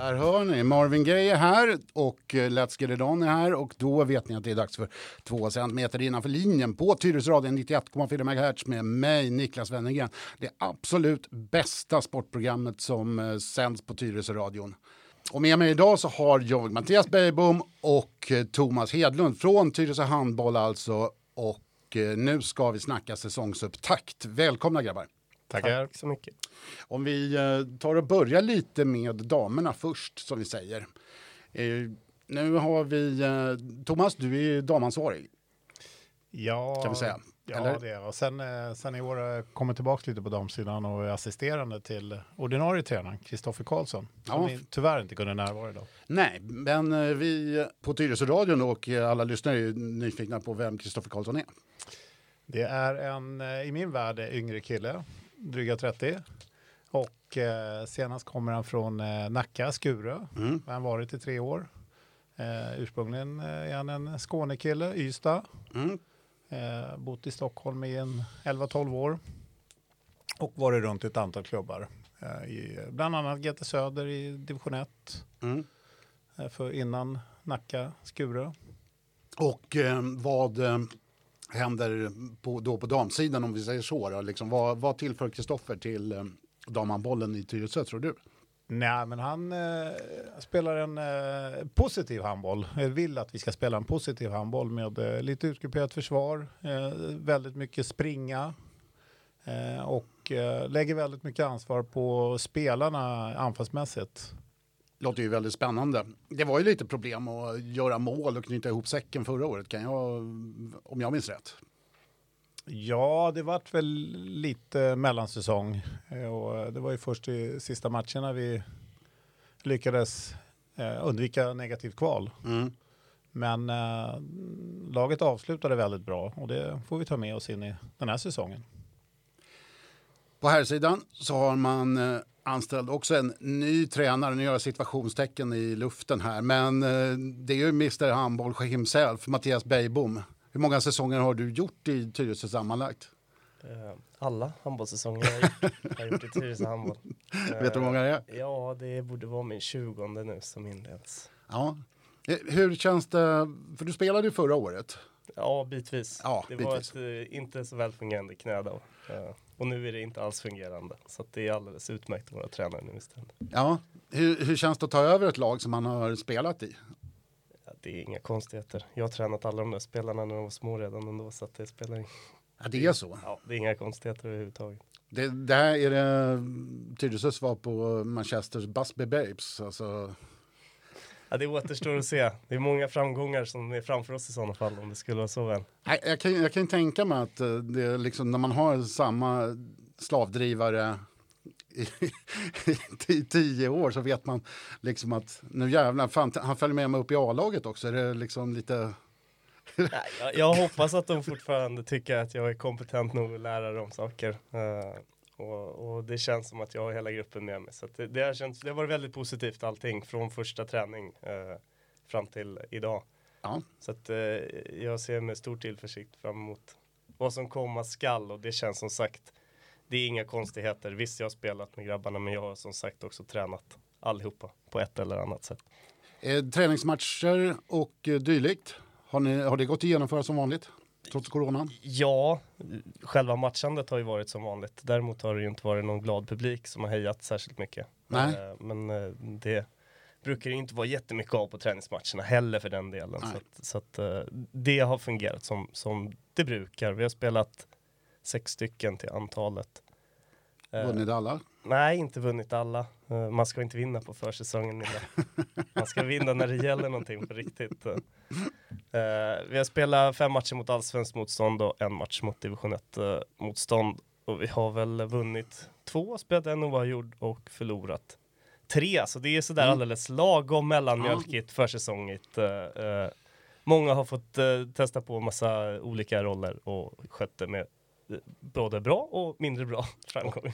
Där hör ni, Marvin Gaye är här och eh, Let's Get It On är här och då vet ni att det är dags för två centimeter innanför linjen på Tyresradion 91,4 MHz med mig, Niklas Wennergren. Det absolut bästa sportprogrammet som eh, sänds på Tyresöradion. Och med mig idag så har jag Mattias Beijbom och eh, Thomas Hedlund från Tyresö Handboll alltså. Och nu ska vi snacka säsongsupptakt. Välkomna grabbar! Tackar. Tack så mycket. Om vi eh, tar och börjar lite med damerna först, som vi säger. Eh, nu har vi, eh, Thomas, du är damansvarig. Ja, kan vi säga. ja Eller? det är Och sen, sen i år har jag kommit tillbaka lite på damsidan och är assisterande till ordinarie tränaren Kristoffer Karlsson. Som ja. tyvärr inte kunde närvara idag. Nej, men vi på Tyresöradion och alla lyssnare är nyfikna på vem Kristoffer Karlsson är. Det är en, i min värld, yngre kille dryga 30. Och eh, senast kommer han från eh, Nacka, Skure. Mm. Han har varit i tre år. Eh, ursprungligen eh, är han en Skånekille, Ystad. Mm. Eh, bott i Stockholm i en 11-12 år. Och varit runt i ett antal klubbar. Eh, i, bland annat GT Söder i division 1. Mm. För innan Nacka, Skure. Och vad händer på, då på damsidan om vi säger så? Då? Liksom, vad, vad tillför Kristoffer till eh, damhandbollen i Tyresö tror du? Nej, men han eh, spelar en eh, positiv handboll. Jag vill att vi ska spela en positiv handboll med eh, lite utgrupperat försvar, eh, väldigt mycket springa eh, och eh, lägger väldigt mycket ansvar på spelarna anfallsmässigt låter ju väldigt spännande. Det var ju lite problem att göra mål och knyta ihop säcken förra året, kan jag, om jag minns rätt. Ja, det vart väl lite mellansäsong. Och det var ju först i sista matcherna vi lyckades eh, undvika negativt kval. Mm. Men eh, laget avslutade väldigt bra och det får vi ta med oss in i den här säsongen. På här sidan så har man eh, anställd också en ny tränare. Nu gör jag situationstecken i luften här. Men eh, det är ju Mr Handboll himself, Mattias Beijbom. Hur många säsonger har du gjort i Tyresö sammanlagt? Uh, alla handbollssäsonger jag har gjort, i Tyresö handboll. Vet du hur många det är? Ja, det borde vara min tjugonde nu som inleds. Ja. Hur känns det, för du spelade ju förra året. Ja, bitvis. Ja, det bitvis. var ett inte så välfungerande knä då. Och nu är det inte alls fungerande. Så det är alldeles utmärkt att vara tränare nu istället. Ja, hur, hur känns det att ta över ett lag som man har spelat i? Ja, det är inga konstigheter. Jag har tränat alla de där spelarna när de var små redan ändå så att det spelar ingen Ja, det är så? Ja, det är inga konstigheter överhuvudtaget. Det, det här är det Tyresö svar på Manchesters Busby Babes. Alltså, Ja, det återstår att se. Det är många framgångar som är framför oss i sådana fall om det skulle vara så väl. Jag kan, jag kan tänka mig att eh, det är liksom, när man har samma slavdrivare i, tio år så vet man liksom att nu jävlar, fan, han följer med mig upp i A-laget också. Är det liksom lite... Jag, jag, hoppas att de fortfarande tycker att jag är kompetent nog att lära dem saker. Och, och, det känns som att jag har hela gruppen med mig. Så det, det, har känts, det har varit väldigt positivt allting från första träning eh, fram till idag. Ja. Så att, eh, jag ser med stor tillförsikt fram emot vad som komma skall och det känns som sagt det är inga konstigheter. Visst, jag har spelat med grabbarna, men jag har som sagt också tränat allihopa på ett eller annat sätt. Eh, träningsmatcher och eh, dylikt, har, ni, har det gått att genomföra som vanligt? Trots coronan? Ja, själva matchandet har ju varit som vanligt. Däremot har det ju inte varit någon glad publik som har hejat särskilt mycket. Nej. Eh, men eh, det brukar det inte vara jättemycket av på träningsmatcherna heller för den delen. Nej. Så, att, så att eh, det har fungerat som, som det brukar. Vi har spelat sex stycken till antalet. Vunnit alla? Nej, inte vunnit alla. Man ska inte vinna på försäsongen. Man ska vinna när det gäller någonting på riktigt. Uh, vi har spelat fem matcher mot allsvenskt motstånd och en match mot division 1 uh, eh, motstånd. Och vi har väl vunnit två, spelat en oavgjord och förlorat tre. Så det är sådär mm. alldeles lagom mellanmjölkigt, försäsongigt. Uh, många har fått testa på massa olika roller och skött det med både bra och mindre bra framgång.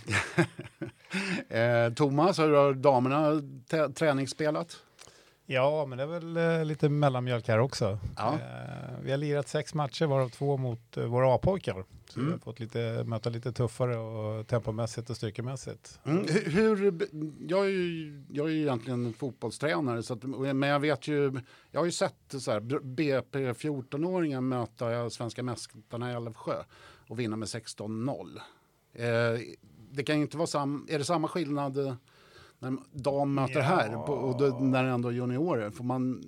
Thomas, hur har damerna träningsspelat? Ja, men det är väl eh, lite mellanmjölk här också. Ja. Eh, vi har lirat sex matcher, varav två mot eh, våra A-pojkar. Så vi har fått lite, möta lite tuffare och tempomässigt och styrkemässigt. Mm. Hur, hur, jag, är ju, jag är ju egentligen fotbollstränare, så att, men jag vet ju, jag har ju sett så här, BP 14-åringar möta svenska mästarna i Älvsjö och vinna med 16-0. Eh, det kan ju inte vara samma, är det samma skillnad när dam möter Ja. här och då, när det ändå är juniorer? Får man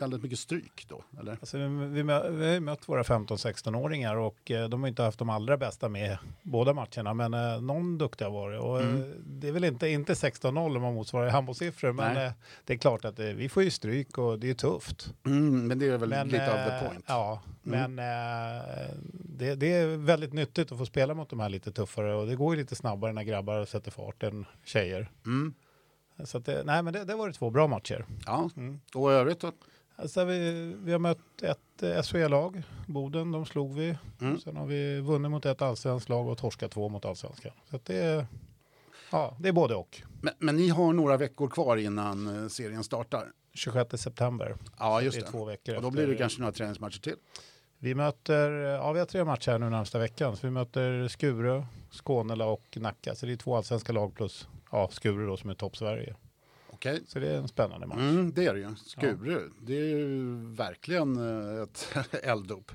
väldigt mycket stryk då? Eller? Alltså, vi, vi, har mött våra 15-16-åringar och eh, de har inte haft de allra bästa med båda matcherna, men eh, någon duktig har varit. Och, eh, det är väl inte, inte 16-0 om man motsvarar i handbollssiffror, men det är klart att vi får ju stryk och det är tufft. Mm, men det är väl Men, lite av the point. Ja, Mm. men det, det är väldigt nyttigt att få spela mot de här lite tuffare och det går ju lite snabbare när grabbar sätter fart än tjejer. Mm. Så att det, nej, men det, det var två bra matcher. Ja, Mm. och i övrigt då? Alltså vi, vi har mött ett eh, SHE-lag, Boden, de slog vi. Mm. Sen har vi vunnit mot ett allsvenskt lag och torskat två mot allsvenskan. Så det, är, ja, det är både och. Men, men ni har några veckor kvar innan eh, serien startar? 26 september. Ja, det just är det. två veckor Och då efter. blir det kanske några träningsmatcher till. Vi möter, ja vi har tre matcher här nu närmsta veckan. Så vi möter Skure, Skånela och Nacka. Så det är två allsvenska lag plus ja, Skure då som är topp Sverige. Okej. Så det är en spännande match. Mm, det är det ju. Skuru, det är ju verkligen eh, ett elddop.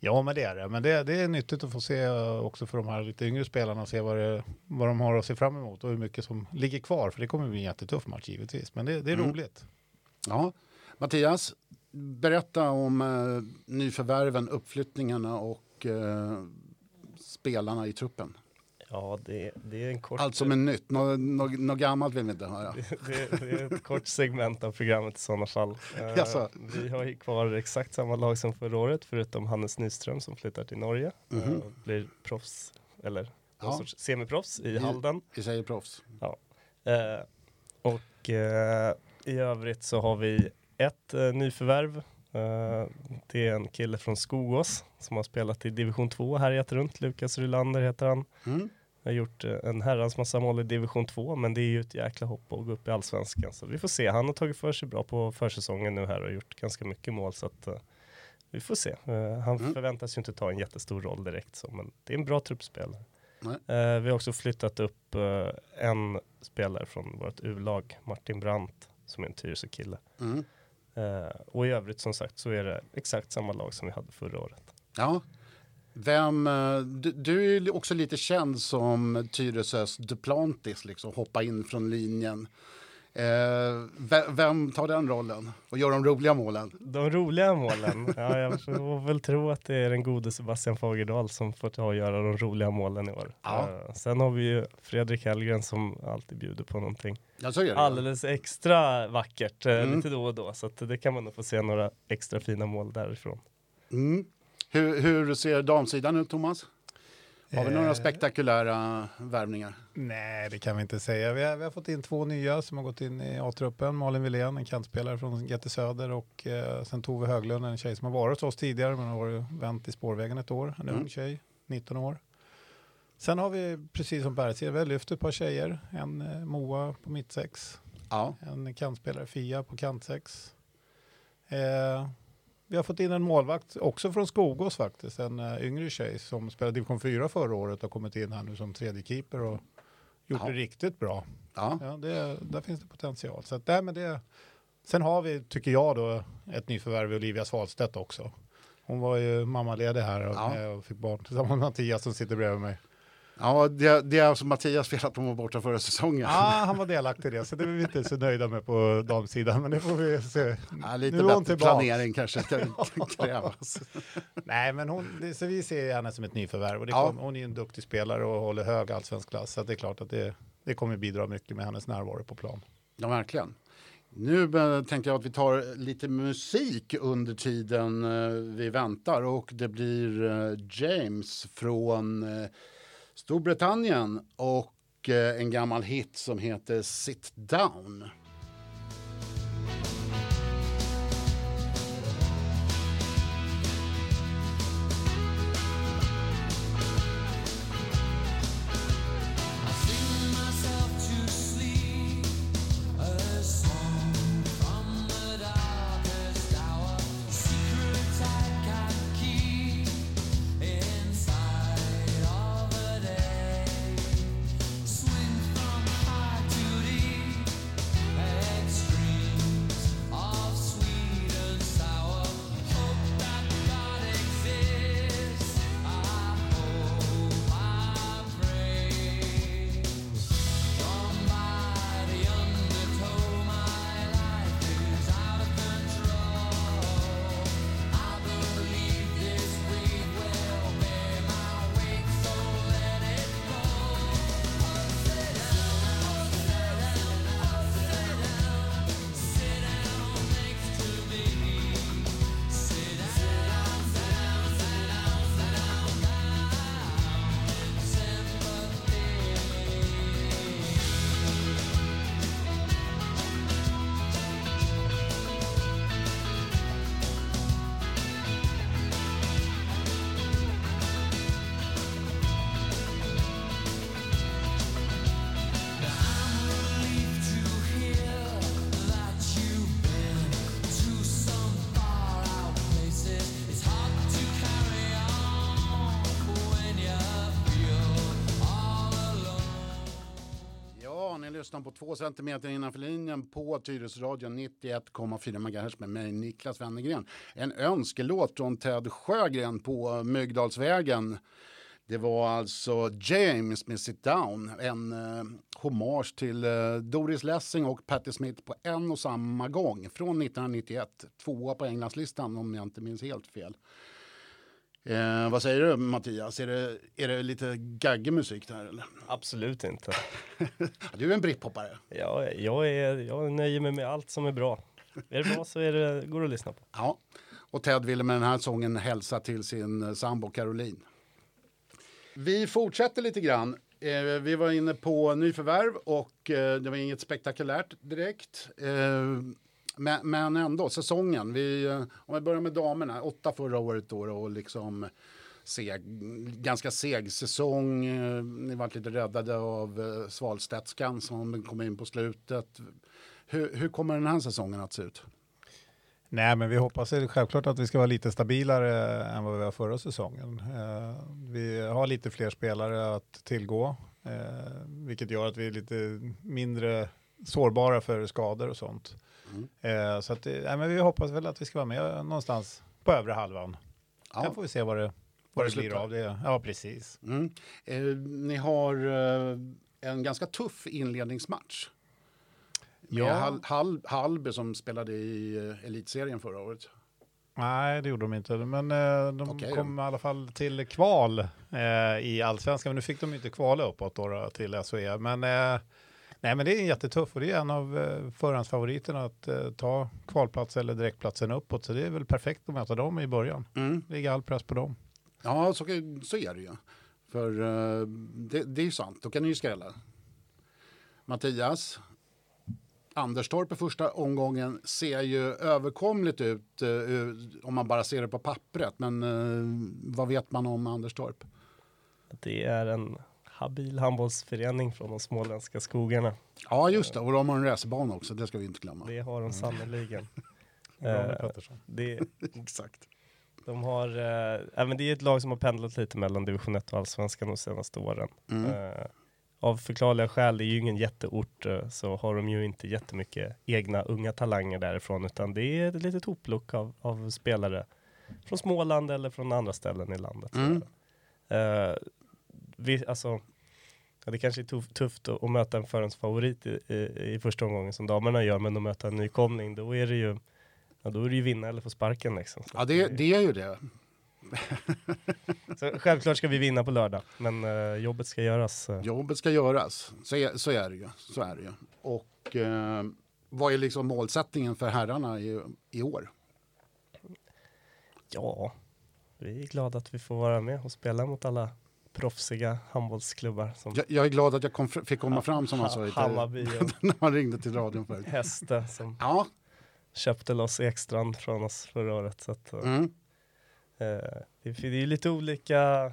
Ja, men det är det. Men det, det är nyttigt att få se eh, också för de här lite yngre spelarna och se vad, det, vad de har att se fram emot och hur mycket som ligger kvar. För det kommer bli en jättetuff match givetvis. Men det, det är Mm. roligt. Ja. Mattias, berätta om eh, nyförvärven, uppflyttningarna och eh, spelarna i truppen. Ja, det, det är en kort... Allt som är nytt, något nå, nå gammalt vill vi inte höra. det, det är ett kort segment av programmet i sådana fall. Eh, Jaså? vi har ju kvar exakt samma lag som förra året, förutom Hannes Nyström som flyttar till Norge Mhm. och blir proffs, eller någon Ja. sorts semiproffs i I- Halden. Vi säger proffs. Eh, och eh, i övrigt så har vi ett eh, nyförvärv. Eh, det är en kille från Skogås som har spelat i division 2 här härjat runt. Lukas Rylander heter han. Mm. Har gjort eh, en herrans massa mål i division 2 men det är ju ett jäkla hopp att gå upp i allsvenskan. Så vi får se. Han har tagit för sig bra på försäsongen nu här och gjort ganska mycket mål så att eh, vi får se. Eh, han Mm. förväntas ju inte ta en jättestor roll direkt så men det är en bra truppspelare. Eh, vi har också flyttat upp en spelare från vårt U-lag, Martin Brandt, som är en Tyresö-kille. Mm. Och i övrigt som sagt så är det exakt samma lag som vi hade förra året. Ja. Vem, eh, du, du är också lite känd som Tyresös Duplantis, liksom, hoppa in från linjen. Eh, vem, tar den rollen och gör de roliga målen? De roliga målen, ja, jag får väl tro att det är den gode Sebastian Fagerdahl som får ta och göra de roliga målen i år. Ja. Eh, sen har vi ju Fredrik Hellgren som alltid bjuder på någonting alldeles extra vackert eh, Mm. lite då och då. Så det kan man nog få se några extra fina mål därifrån. Mm. Hur, hur ser damsidan ut, Thomas? Har vi några Eh, spektakulära värvningar? Nej, det kan vi inte säga. Vi har, vi har fått in två nya som har gått in i A-truppen. Malin Wilén, en kantspelare från GT Söder och eh, sen Tove Höglund, en tjej som har varit hos oss tidigare men har vänt i spårvägen ett år. En Mm. ung tjej, 19 år. Sen har vi, precis som säger, vi har lyft ett par tjejer. En eh, Moa på mittsex, Ja. en kantspelare Fia på kantsex. Eh, vi har fått in en målvakt också från Skogås faktiskt, en uh, yngre tjej som spelade division 4 förra året och kommit in här nu som tredje keeper och gjort Ja. det riktigt bra. ja. Ja, det, där finns det potential. Så att, nej, men det, sen har vi, tycker jag, då, ett nyförvärv i Olivia Svalstedt också. Hon var ju mammaledig här och, Ja. eh, och fick barn tillsammans med Mattias som sitter bredvid mig. Ja det, det är alltså Mattias fel att de var borta förra säsongen. Ja, han var delaktig i det, så det är vi inte så nöjda med på damsidan, men det får vi se. Ja, lite Nu bättre planering kanske kan krävas. Nej, men hon, så vi ser henne som ett nyförvärv och Ja. kom, hon är ju en duktig spelare och håller hög allsvensk klass, så det är klart att det, det kommer bidra mycket med hennes närvaro på plan. Ja, verkligen. Nu eh, tänkte jag att vi tar lite musik under tiden eh, vi väntar och det blir eh, James från Storbritannien och eh, en gammal hit som heter Sit Down. Lyssnar på två centimeter innanför linjen på Tyresöradion 91,4 MHz med mig Niklas Wennergren. En önskelåt från Ted Sjögren på Myggdalsvägen. Det var alltså James med Sit Down, en eh, hommage till eh, Doris Lessing och Patti Smith på en och samma gång från 1991. Tvåa på Englandslistan om jag inte minns helt fel. Eh, vad säger du Mattias? Är det, är det lite gaggig musik där eller? Absolut inte. du är en brittpoppare. Ja, jag, är, jag nöjer mig med allt som är bra. Är det bra så är det, går det att lyssna på. Ja, och Ted ville med den här sången hälsa till sin eh, sambo Caroline. Vi fortsätter lite grann. Eh, vi var inne på nyförvärv och eh, det var inget spektakulärt direkt. Men, men ändå, säsongen. Vi, eh, om vi börjar med damerna, åtta förra året då och liksom seg, ganska seg säsong. Eh, ni varit lite räddade av eh, Svalstedtskan som kom in på slutet. Hur, hur kommer den här säsongen att se ut? Nej, men vi hoppas självklart att vi ska vara lite stabilare än vad vi var förra säsongen. Vi har lite fler spelare att tillgå, vilket gör att vi är lite mindre sårbara för skador och sånt. Mm. Eh, så att, eh, nej, men vi hoppas väl att vi ska vara med någonstans på övre halvan. Ja. Sen får vi se vad det, vad det blir av det. Ja, precis. Mm. Eh, ni har eh, en ganska tuff inledningsmatch. Med Ja. Hall, Hall, Hallby som spelade i eh, elitserien förra året. Nej, det gjorde de inte. Men eh, de då. kom i alla fall till kval eh, i allsvenskan. Men nu fick de inte kvala uppåt då, då, till SHE. Men, eh, nej, men det är jättetufft och det är en av eh, förhandsfavoriterna att eh, ta kvalplats eller direktplatsen uppåt. Så det är väl perfekt att möta dem i början. Mm. Ligga all press på dem. Ja, så, så är det ju. För eh, det, det är ju sant, då kan ni ju skrälla. Mattias, Anderstorp i första omgången ser ju överkomligt ut eh, om man bara ser det på pappret. Men eh, vad vet man om Anderstorp? Det är en habil handbollsförening från de småländska skogarna. Ja, just det. Och de har en racerbana också, det ska vi inte glömma. Det har de sannerligen. Bra med Eh, det, Exakt. de har, eh, även det är ett lag som har pendlat lite mellan division 1 och allsvenskan de senaste åren. Mm. Eh, av förklarliga skäl, det är ju ingen jätteort, eh, så har de ju inte jättemycket egna unga talanger därifrån, utan det är ett litet hopplock av, av spelare från Småland eller från andra ställen i landet. Mm. Eh, vi, alltså, ja, det kanske är tuff, tufft att, att möta en förhandsfavorit i, i, i första omgången som damerna gör, men att möta en nykomling, då är det ju Ja, då är det ju vinna eller få sparken liksom. Så Ja, det, det är ju det. Så självklart ska vi vinna på lördag, men eh, jobbet ska göras. eh. Jobbet ska göras, så är, så är det ju. Så är det ju. Och eh, vad är liksom målsättningen för herrarna i, i år? Ja, vi är glada att vi får vara med och spela mot alla proffsiga handbollsklubbar som Jag, jag är glad att jag kom, fick komma fram som han sa Hammarby när man ringde till radion förut. Häste som Ja, köpte loss Ekstrand från oss förra året. Så att, eh, mm. eh, det, det är ju lite olika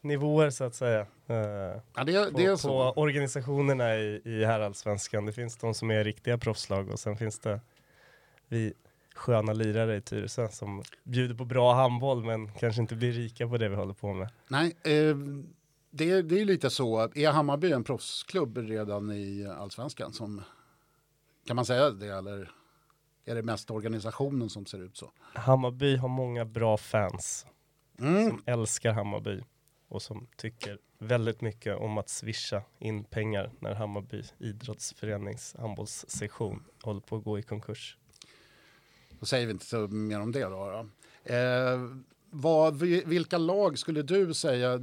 nivåer så att säga. Eh, ja det, på, det är på organisationerna i, i herrallsvenskan. Det finns de som är riktiga proffslag och sen finns det vi sköna lirare i Tyresö som bjuder på bra handboll men kanske inte blir rika på det vi håller på med. Nej, eh, det, det är lite så. Är Hammarby en proffsklubb redan i allsvenskan? Som, kan man säga det eller är det mest organisationen som ser ut så? Hammarby har många bra fans Mm. som älskar Hammarby och som tycker väldigt mycket om att swisha in pengar när Hammarby idrottsförenings handbollssektion håller på att gå i konkurs. Då säger vi inte så mer om det då. då. Eh, vad, vilka lag skulle du säga,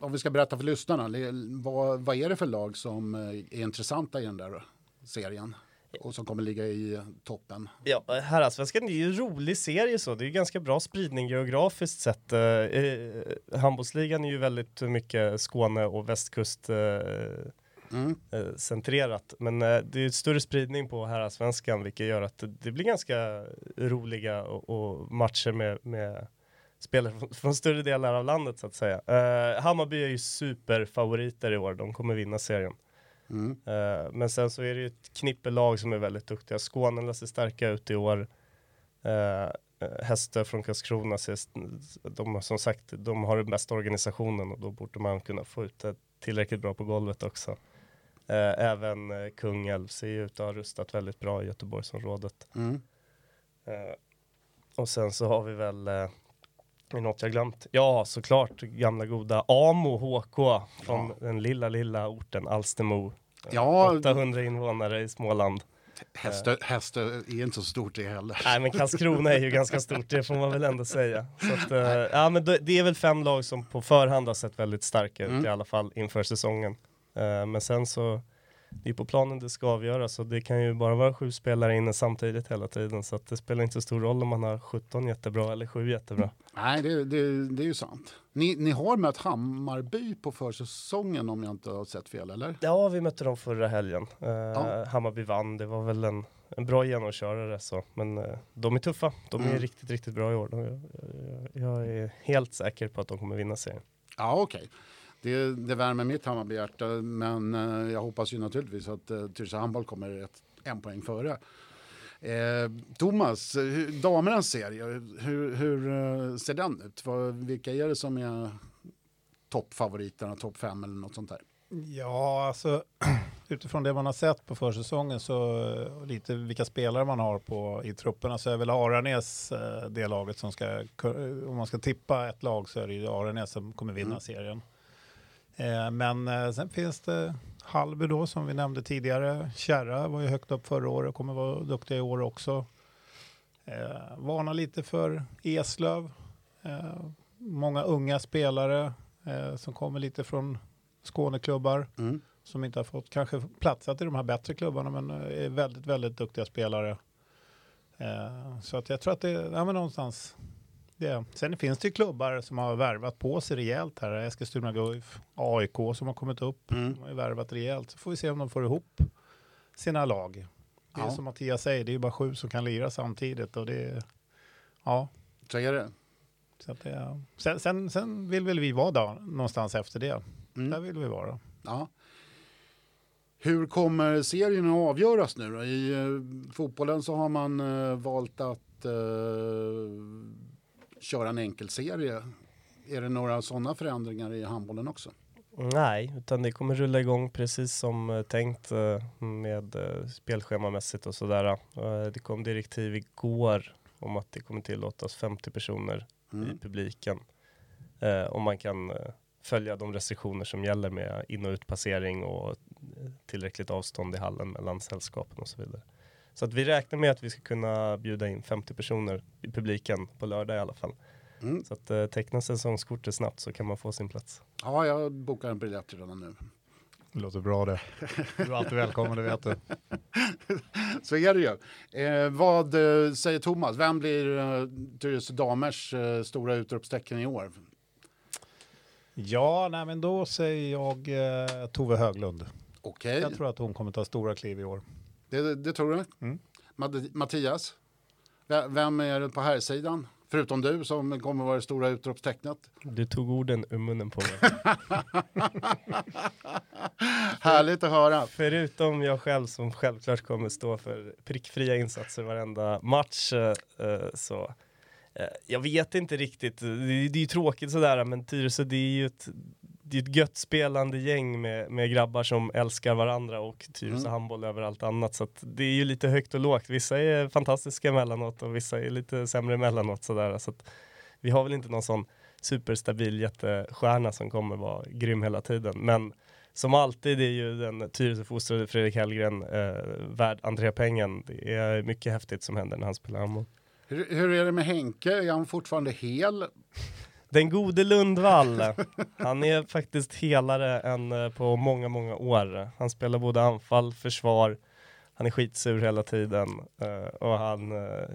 om vi ska berätta för lyssnarna, vad, vad är det för lag som eh, är intressanta i den där serien? Och som kommer ligga i toppen? Ja, herrallsvenskan är ju en rolig serie så. Det är ju ganska bra spridning geografiskt sett. Eh, eh handbollsligan är ju väldigt mycket Skåne och västkust eh, Mm. eh, centrerat. Men eh, det är större spridning på herrallsvenskan vilket gör att det, blir ganska roliga och, och matcher med, med spelare från, från större delar av landet så att säga. Eh, Hammarby är ju superfavoriter i år. De kommer vinna serien. Mm. Eh, men sen så är det ju ett knippe lag som är väldigt duktiga. Skåne ser starka ut i år. Hästö från Karlskrona, de, har som sagt, de har den bästa organisationen och då borde man kunna få ut det tillräckligt bra på golvet också. Eh, även eh, Kungälv ser ju ut att ha rustat väldigt bra i Göteborgsområdet. Mm. Eh, och sen så har vi väl, eh, är något jag glömt? Ja, såklart gamla goda Amo HK från Ja. den lilla, lilla orten Alstermo. Ja. 800 invånare i Småland. Hästö, Hästö är inte så stort det heller. Nej men Karlskrona är ju ganska stort, det får man väl ändå säga. Så att, ja men det, det är väl fem lag som på förhand har sett väldigt starka ut Mm. i alla fall inför säsongen. Eh, men sen så, det är på planen det ska avgöras så det kan ju bara vara sju spelare inne samtidigt hela tiden. Så att det spelar inte så stor roll om man har 17 jättebra eller 7 jättebra. Nej, det, det, det är ju sant. Ni, ni har mött Hammarby på försäsongen om jag inte har sett fel, eller? Ja, vi mötte dem förra helgen. Eh, Ja. Hammarby vann, det var väl en, en bra genomkörare så. Men eh, de är tuffa, de är Mm. riktigt, riktigt bra i år. De, jag, jag, är helt säker på att de kommer vinna serien. Ja, okej. Det, det värmer mitt Hammarbyhjärta, men eh, jag hoppas ju naturligtvis att uh, Tyresö Handboll kommer ett, en poäng före. Eh, Thomas, eh, hur, damernas serie, hur, hur eh, ser den ut? Vilka är det som är toppfavoriterna, topp fem eller något sånt där? Ja, alltså utifrån det man har sett på försäsongen så och lite vilka spelare man har på i trupperna så är väl Aranäs eh, det laget som ska, om man ska tippa ett lag så är det ju Aranäs som kommer vinna Mm. serien. Eh, men eh, sen finns det Hallby då som vi nämnde tidigare. Kärra var ju högt upp förra året och kommer vara duktiga i år också. Eh, varna lite för Eslöv. Eh, många unga spelare eh, som kommer lite från Skåneklubbar Mm. som inte har fått kanske platsat i de här bättre klubbarna men eh, är väldigt, väldigt duktiga spelare. Så att jag tror att det är ja, någonstans det. Sen finns det ju klubbar som har värvat på sig rejält här. Eskilstuna Guif, AIK som har kommit upp. Mm. Har ju värvat rejält. Så får vi se om de får ihop sina lag. Det är Ja. som Mattias säger, det är ju bara sju som kan lira samtidigt. Och det är, ja, Så är det. så att det, sen, sen, sen vill väl vi vara där någonstans efter det. Där Mm. vill vi vara. Ja. Hur kommer serien att avgöras nu då? I eh, fotbollen så har man eh, valt att eh, köra en enkelserie. Är det några sådana förändringar i handbollen också? Nej, utan det kommer rulla igång precis som eh, tänkt eh, med uh, spelschemamässigt och sådär. Eh, det kom direktiv igår om att det kommer tillåtas 50 personer i Mm. publiken. Eh, och man kan eh, följa de restriktioner som gäller med in och utpassering och eh, tillräckligt avstånd i hallen mellan sällskapen och så vidare. Så att vi räknar med att vi ska kunna bjuda in 50 personer i publiken på lördag i alla fall. Mm. Så att eh, teckna säsongskortet snabbt så kan man få sin plats. Ja, jag bokar en biljett redan nu. Det låter bra det. Du är alltid välkommen, det vet du. Så är det ju. Eh, vad eh, säger Thomas? Vem blir eh, Tyresö Damers eh, stora utropstecken i år? Ja, nej, men då säger jag eh, Tove Höglund. Okej, Jag tror att hon kommer ta stora kliv i år. Det, det tror du? Mm. Mattias? Vem är det på här sidan? Förutom du som kommer vara det stora utropstecknet. Du tog orden ur munnen på mig. Härligt att höra. Förutom jag själv som självklart kommer stå för prickfria insatser varenda match eh, eh, så eh, jag vet inte riktigt. Det, är- det är ju tråkigt sådär men Tyresö det är ju ett, det är ett gött spelande gäng med, med grabbar som älskar varandra och Tyresö Mm. handboll över allt annat så att det är ju lite högt och lågt. Vissa är fantastiska emellanåt och vissa är lite sämre emellanåt sådär så att vi har väl inte någon sån superstabil jättestjärna som kommer vara grym hela tiden men som alltid är ju den Tyresöfostrade Fredrik Hellgren eh, värd entrépengen. Det är mycket häftigt som händer när han spelar handboll. Hur, hur är det med Henke? Är han fortfarande hel? Den gode Lundvall, han är faktiskt helare än eh, på många, många år. Han spelar både anfall, försvar, han är skitsur hela tiden eh, och han uh,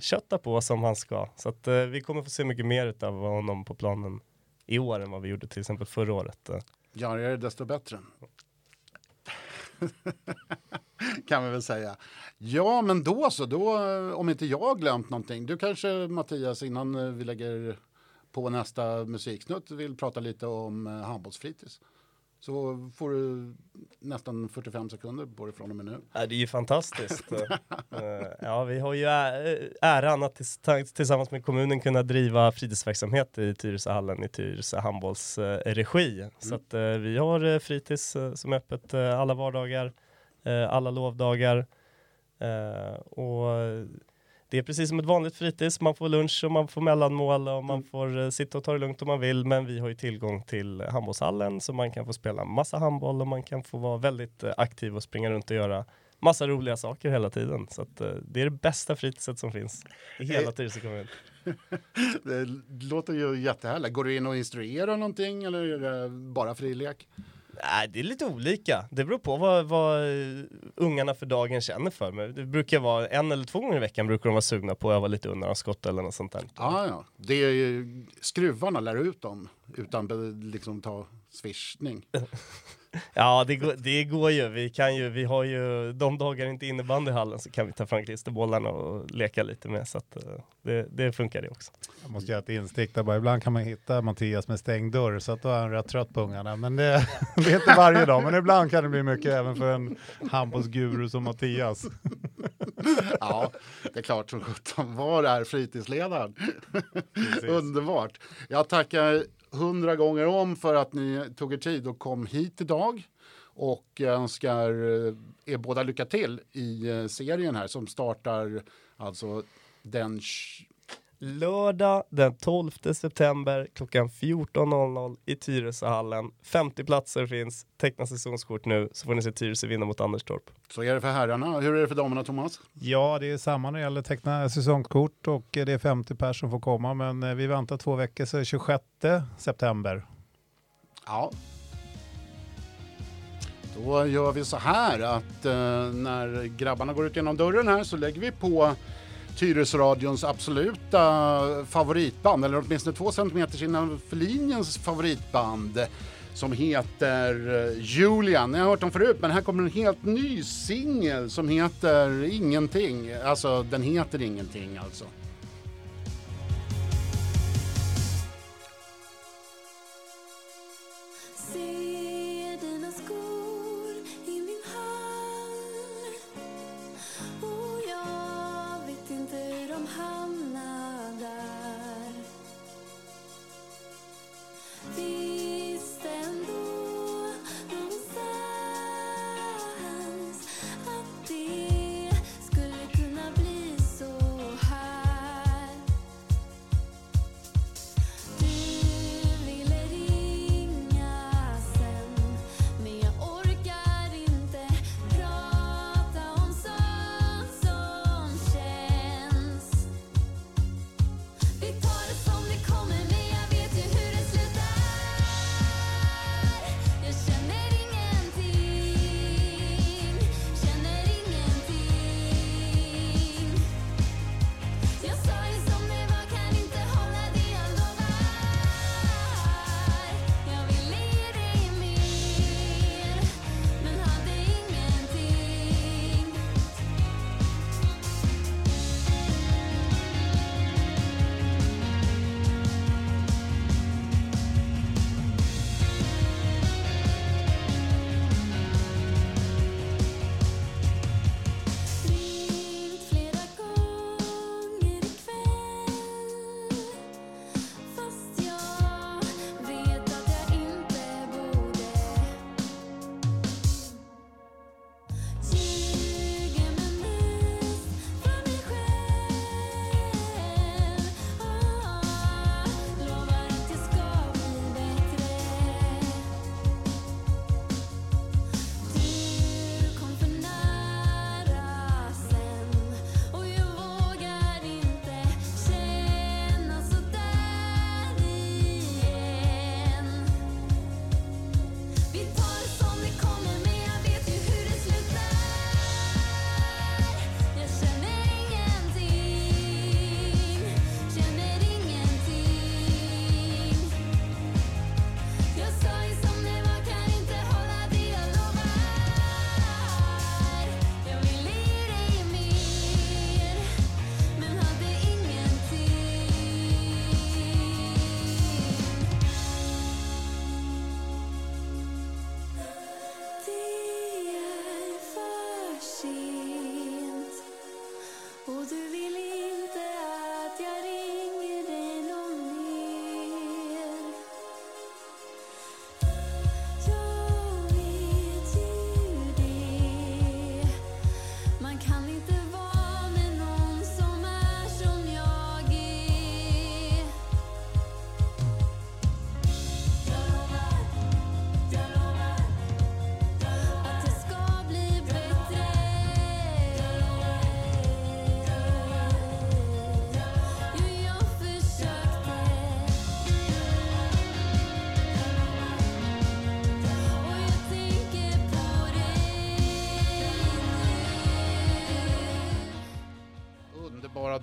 köttar på som han ska. Så att vi kommer få se mycket mer av honom på planen i år än vad vi gjorde till exempel förra året. Ja, det är desto bättre. kan vi väl säga. Ja, men då så. Då, om inte jag har glömt någonting. Du kanske, Mattias, innan vi lägger på nästa musiksnutt vill prata lite om eh, handbollsfritids. så får du nästan 45 sekunder på dig från och med nu. Ja, det är ju fantastiskt. Eh, ja, vi har ju äran att tillsammans med kommunen kunna driva fritidsverksamhet i Tyresöhallen i Tyresö handbolls eh, regi. Så att, eh, vi har fritids som är öppet alla vardagar, alla lovdagar. Och det är precis som ett vanligt fritids, man får lunch och man får mellanmål och man får eh, sitta och ta det lugnt om man vill. Men vi har ju tillgång till handbollshallen så man kan få spela massa handboll och man kan få vara väldigt eh, aktiv och springa runt och göra massa roliga saker hela tiden. Så att, eh, det är det bästa fritidset som finns i hela Tyresö kommun. Det låter ju jättehärligt. Går du in och instruerar någonting eller är det bara frilek? Nej, det är lite olika. Det beror på vad, vad eh, ungarna för dagen känner för. Men det brukar vara en eller två gånger i veckan brukar de vara sugna på att öva lite undanskott eller något sånt där. Ja, ja. Det är ju skruvarna lär ut dem utan liksom ta swishning. Ja, det går, det går ju. Vi kan ju, vi har ju de dagar inte innebandy i hallen så kan vi ta fram klisterbollarna och leka lite med så att eh, det, det funkar det också. Jag måste göra ett instick där bara. Ibland kan man hitta Mattias med stängd dörr så att då är han rätt trött på ungarna. Men det, det är inte varje dag, men ibland kan det bli mycket även för en handbollsguru som Mattias. Ja, det är klart som sjutton. Var är fritidsledaren? Underbart. Jag tackar hundra gånger om för att ni tog er tid och kom hit idag. Och önskar eh, er båda lycka till i eh, serien här som startar alltså den... Lördag den 12 september klockan 14.00 i Tyresöhallen. 50 platser finns. Teckna säsongskort nu så får ni se Tyresö vinna mot Anderstorp. Så är det för herrarna. Hur är det för damerna, Thomas? Ja, det är samma när det gäller teckna säsongskort och det är 50 personer som får komma. Men eh, vi väntar två veckor så är det 26 september. Ja. Då gör vi så här att eh, när grabbarna går ut genom dörren här så lägger vi på Tyresöradions absoluta favoritband, eller åtminstone två centimeter innanför linjens favoritband som heter eh, Julian. Ni har hört dem förut, men här kommer en helt ny singel som heter Ingenting. Alltså, den heter Ingenting alltså.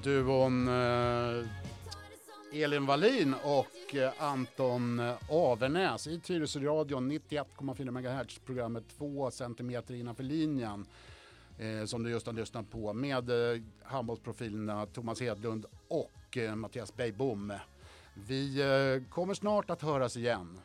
Duon eh, Elin Wallin och eh, Anton eh, Avernäs i Tyresöradion 91,4 MHz, programmet 2 cm innanför linjen eh, som du just har lyssnat på med eh, handbollsprofilerna Thomas Hedlund och eh, Mattias Beijbom. Vi eh, kommer snart att höras igen.